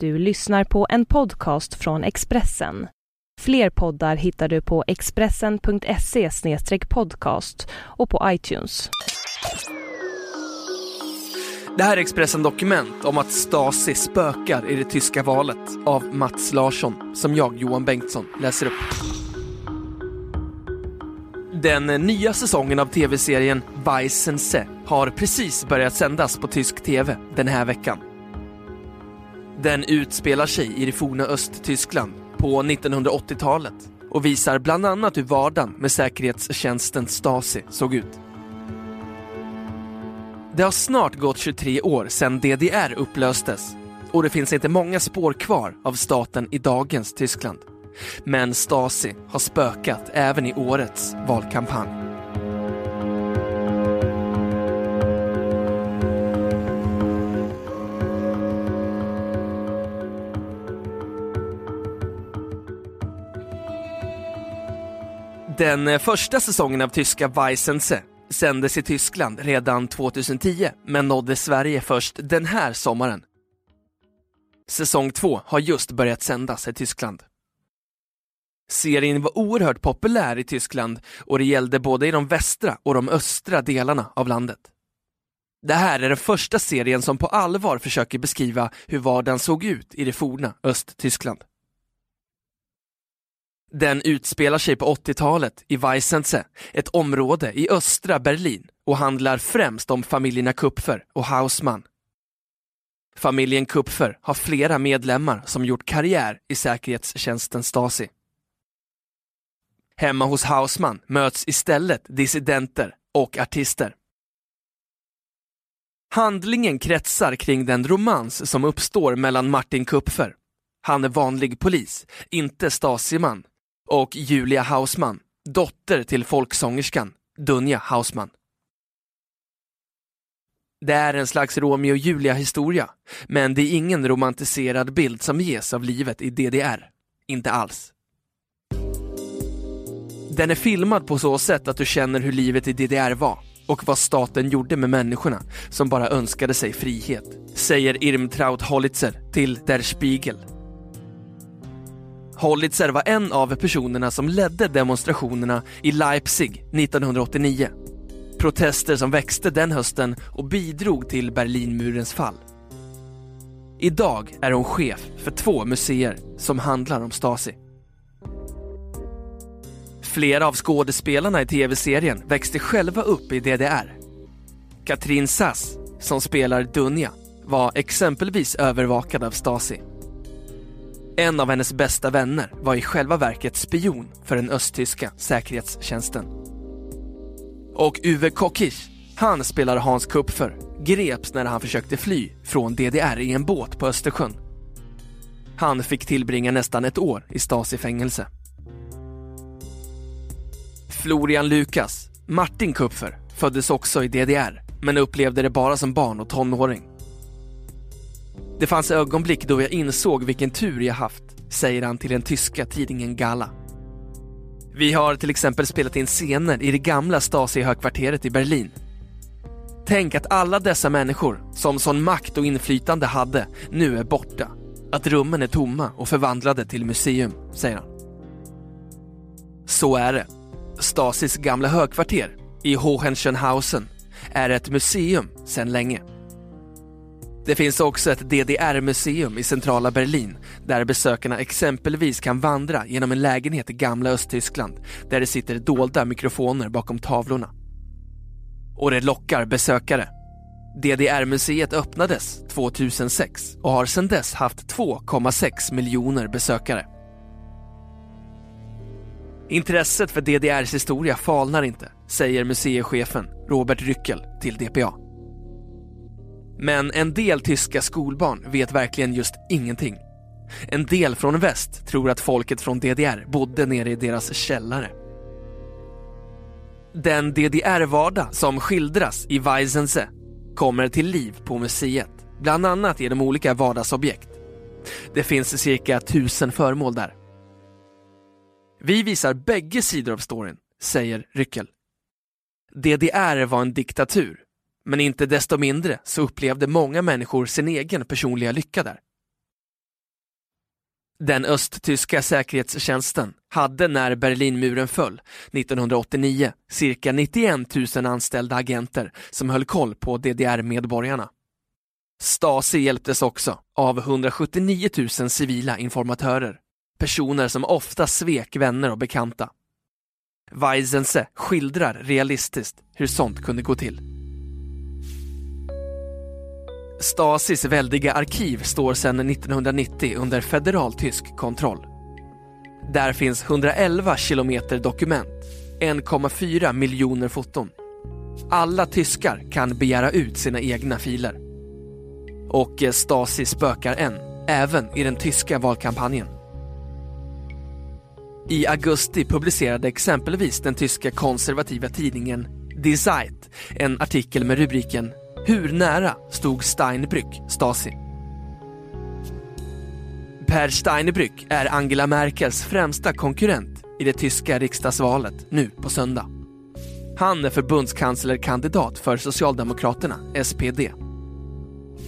Du lyssnar på en podcast från Expressen. Fler poddar hittar du på expressen.se podcast och på iTunes. Det här är Expressen Dokument om att Stasi spökar i det tyska valet av Mats Larsson, som jag, Johan Bengtsson, läser upp. Den nya säsongen av tv-serien Weissense har precis börjat sändas på tysk tv den här veckan. Den utspelar sig i det forna Östtyskland på 1980-talet och visar bland annat hur vardagen med säkerhetstjänsten Stasi såg ut. Det har snart gått 23 år sedan DDR upplöstes och det finns inte många spår kvar av staten i dagens Tyskland. Men Stasi har spökat även i årets valkampanj. Den eh, första säsongen av tyska Weissense sändes i Tyskland redan 2010 men nådde Sverige först den här sommaren. Säsong två har just börjat sändas i Tyskland. Serien var oerhört populär i Tyskland och det gällde både i de västra och de östra delarna av landet. Det här är den första serien som på allvar försöker beskriva hur vardagen såg ut i det forna Östtyskland. Den utspelar sig på 80-talet i Weissense, ett område i östra Berlin och handlar främst om familjerna Kupfer och Hausmann. Familjen Kupfer har flera medlemmar som gjort karriär i säkerhetstjänsten Stasi. Hemma hos Hausmann möts istället dissidenter och artister. Handlingen kretsar kring den romans som uppstår mellan Martin Kupfer, han är vanlig polis, inte Stasiman, och Julia Hausman, dotter till folksångerskan Dunja Hausman. Det är en slags Romeo och Julia-historia, men det är ingen romantiserad bild som ges av livet i DDR. Inte alls. Den är filmad på så sätt att du känner hur livet i DDR var och vad staten gjorde med människorna som bara önskade sig frihet, säger Irmtraut Hollitzer till Der Spiegel Hollitzer var en av personerna som ledde demonstrationerna i Leipzig 1989. Protester som växte den hösten och bidrog till Berlinmurens fall. Idag är hon chef för två museer som handlar om Stasi. Flera av skådespelarna i tv-serien växte själva upp i DDR. Katrin Sass, som spelar Dunja, var exempelvis övervakad av Stasi. En av hennes bästa vänner var i själva verket spion för den östtyska säkerhetstjänsten. Och Uwe Kokisch, han spelar Hans Kupfer, greps när han försökte fly från DDR i en båt på Östersjön. Han fick tillbringa nästan ett år i Stasi-fängelse. Florian Lukas, Martin Kupfer, föddes också i DDR men upplevde det bara som barn och tonåring. Det fanns ögonblick då jag insåg vilken tur jag haft, säger han till den tyska tidningen Gala. Vi har till exempel spelat in scener i det gamla Stasi-högkvarteret i Berlin. Tänk att alla dessa människor, som sån makt och inflytande hade, nu är borta. Att rummen är tomma och förvandlade till museum, säger han. Så är det. Stasis gamla högkvarter i Hohenschönhausen är ett museum sedan länge. Det finns också ett DDR-museum i centrala Berlin där besökarna exempelvis kan vandra genom en lägenhet i gamla Östtyskland där det sitter dolda mikrofoner bakom tavlorna. Och det lockar besökare. DDR-museet öppnades 2006 och har sedan dess haft 2,6 miljoner besökare. Intresset för DDRs historia falnar inte, säger museichefen Robert Ryckel till DPA. Men en del tyska skolbarn vet verkligen just ingenting. En del från väst tror att folket från DDR bodde nere i deras källare. Den DDR-vardag som skildras i Weissense kommer till liv på museet, bland annat genom olika vardagsobjekt. Det finns cirka tusen föremål där. Vi visar bägge sidor av storyn, säger Ryckel. DDR var en diktatur men inte desto mindre så upplevde många människor sin egen personliga lycka där. Den östtyska säkerhetstjänsten hade när Berlinmuren föll 1989 cirka 91 000 anställda agenter som höll koll på DDR-medborgarna. Stasi hjälptes också av 179 000 civila informatörer, personer som ofta svek vänner och bekanta. Weisense skildrar realistiskt hur sånt kunde gå till. Stasis väldiga arkiv står sedan 1990 under federal tysk kontroll. Där finns 111 kilometer dokument, 1,4 miljoner foton. Alla tyskar kan begära ut sina egna filer. Och eh, Stasi spökar än, även i den tyska valkampanjen. I augusti publicerade exempelvis den tyska konservativa tidningen Die Zeit en artikel med rubriken “Hur nära stod Steinbrück Stasi?” Per Steinbrück är Angela Merkels främsta konkurrent i det tyska riksdagsvalet nu på söndag. Han är förbundskanslerkandidat för Socialdemokraterna, SPD.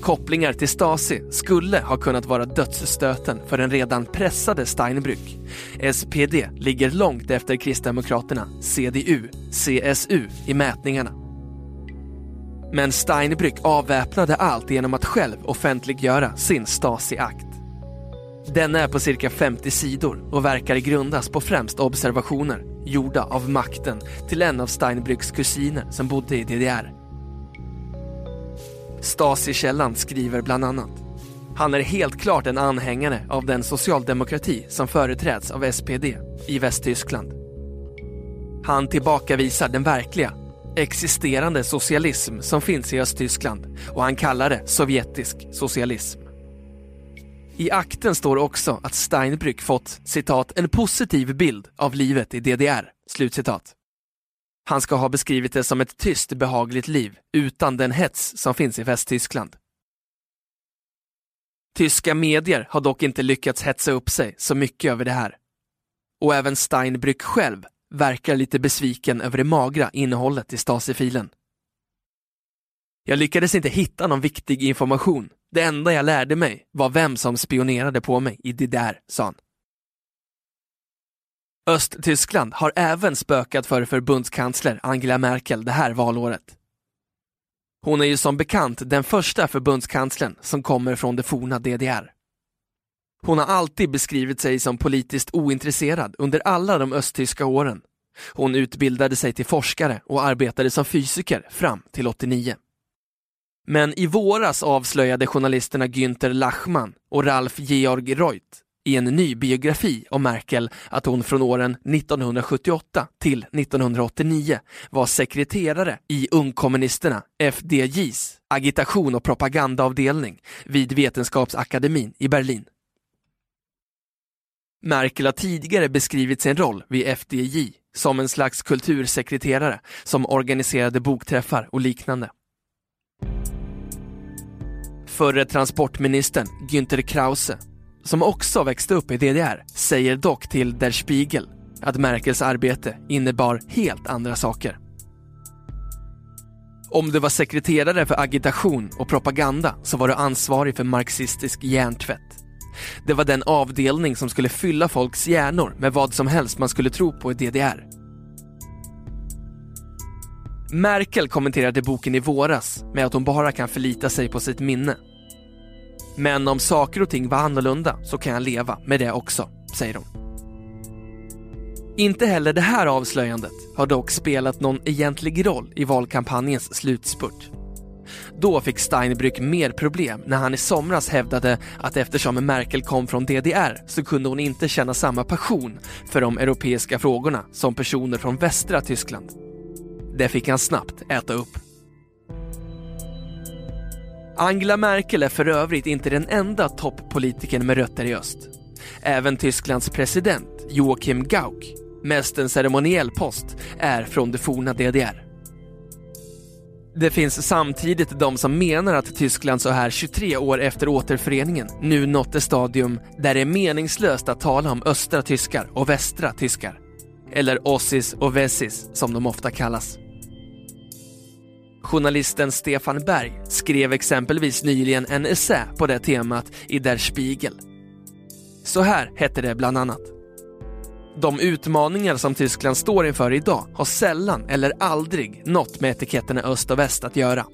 Kopplingar till Stasi skulle ha kunnat vara dödsstöten för den redan pressade Steinbrück. SPD ligger långt efter Kristdemokraterna, CDU, CSU i mätningarna. Men Steinbrück avväpnade allt genom att själv offentliggöra sin Stasi-akt. Den är på cirka 50 sidor och verkar grundas på främst observationer gjorda av makten till en av Steinbrücks kusiner som bodde i DDR. Stasi-källan skriver bland annat. Han är helt klart en anhängare av den socialdemokrati som företräds av SPD i Västtyskland. Han tillbakavisar den verkliga, existerande socialism som finns i Östtyskland och han kallar det sovjetisk socialism. I akten står också att Steinbrück fått citat, en positiv bild av livet i DDR. Slutcitat. Han ska ha beskrivit det som ett tyst, behagligt liv utan den hets som finns i Västtyskland. Tyska medier har dock inte lyckats hetsa upp sig så mycket över det här. Och även Steinbrück själv verkar lite besviken över det magra innehållet i Stasi-filen. Jag lyckades inte hitta någon viktig information. Det enda jag lärde mig var vem som spionerade på mig i det där, sa han. Östtyskland har även spökat för förbundskansler Angela Merkel det här valåret. Hon är ju som bekant den första förbundskanslern som kommer från det forna DDR. Hon har alltid beskrivit sig som politiskt ointresserad under alla de östtyska åren. Hon utbildade sig till forskare och arbetade som fysiker fram till 89. Men i våras avslöjade journalisterna Günther Lachmann och Ralf Georg Reut i en ny biografi om Merkel att hon från åren 1978 till 1989 var sekreterare i ungkommunisterna, FDJs, agitation och propagandaavdelning vid Vetenskapsakademin i Berlin. Merkel har tidigare beskrivit sin roll vid FDJ som en slags kultursekreterare som organiserade bokträffar och liknande. Förre transportministern Günther Krause som också växte upp i DDR, säger dock till Der Spiegel att Merkels arbete innebar helt andra saker. Om du var sekreterare för agitation och propaganda så var du ansvarig för marxistisk hjärntvätt. Det var den avdelning som skulle fylla folks hjärnor med vad som helst man skulle tro på i DDR. Merkel kommenterade boken i våras med att hon bara kan förlita sig på sitt minne men om saker och ting var annorlunda så kan jag leva med det också, säger hon. Inte heller det här avslöjandet har dock spelat någon egentlig roll i valkampanjens slutspurt. Då fick Steinbrück mer problem när han i somras hävdade att eftersom Merkel kom från DDR så kunde hon inte känna samma passion för de europeiska frågorna som personer från västra Tyskland. Det fick han snabbt äta upp. Angela Merkel är för övrigt inte den enda toppolitikern med rötter i öst. Även Tysklands president Joachim Gauck, mest en ceremoniell post, är från det forna DDR. Det finns samtidigt de som menar att Tyskland så här 23 år efter återföreningen nu nått ett stadium där det är meningslöst att tala om östra tyskar och västra tyskar. Eller ossis och vessis som de ofta kallas. Journalisten Stefan Berg skrev exempelvis nyligen en essä på det temat i Der Spiegel. Så här hette det bland annat. De utmaningar som Tyskland står inför idag har sällan eller aldrig något med etiketterna öst och väst att göra.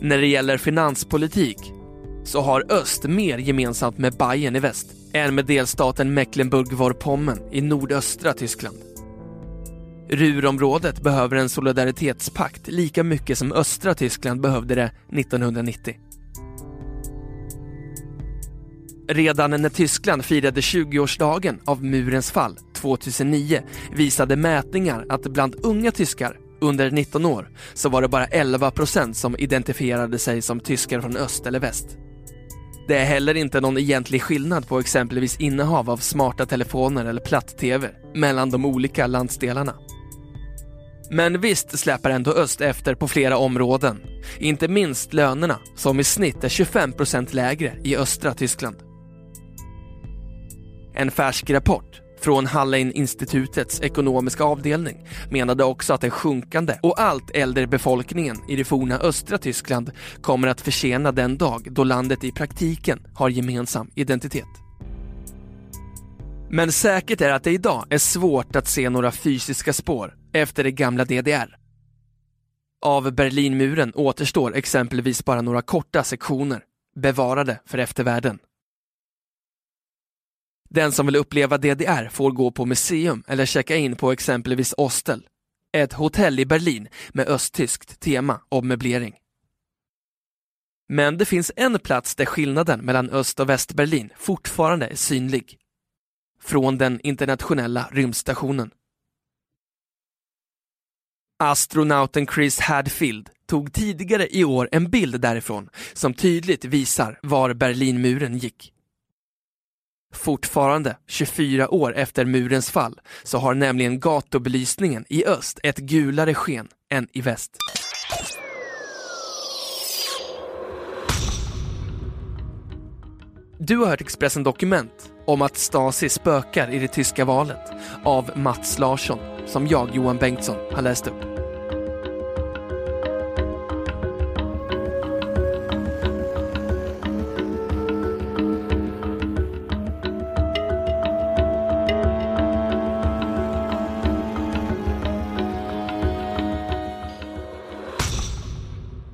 När det gäller finanspolitik så har öst mer gemensamt med Bayern i väst än med delstaten Mecklenburg-Vorpommern i nordöstra Tyskland. Ruhrområdet behöver en solidaritetspakt lika mycket som östra Tyskland behövde det 1990. Redan när Tyskland firade 20-årsdagen av murens fall 2009 visade mätningar att bland unga tyskar under 19 år så var det bara 11 procent som identifierade sig som tyskar från öst eller väst. Det är heller inte någon egentlig skillnad på exempelvis innehav av smarta telefoner eller platt-tv mellan de olika landsdelarna. Men visst släpar ändå öst efter på flera områden. Inte minst lönerna, som i snitt är 25 procent lägre i östra Tyskland. En färsk rapport från Hallein-institutets ekonomiska avdelning menade också att den sjunkande och allt äldre befolkningen i det forna östra Tyskland kommer att försena den dag då landet i praktiken har gemensam identitet. Men säkert är att det idag är svårt att se några fysiska spår efter det gamla DDR. Av Berlinmuren återstår exempelvis bara några korta sektioner, bevarade för eftervärlden. Den som vill uppleva DDR får gå på museum eller checka in på exempelvis Ostel, ett hotell i Berlin med östtyskt tema och möblering. Men det finns en plats där skillnaden mellan Öst och Västberlin fortfarande är synlig. Från den internationella rymdstationen. Astronauten Chris Hadfield tog tidigare i år en bild därifrån som tydligt visar var Berlinmuren gick. Fortfarande, 24 år efter murens fall, så har nämligen gatubelysningen i öst ett gulare sken än i väst. Du har hört Expressen Dokument om att Stasi spökar i det tyska valet av Mats Larsson, som jag, Johan Bengtsson, har läst upp.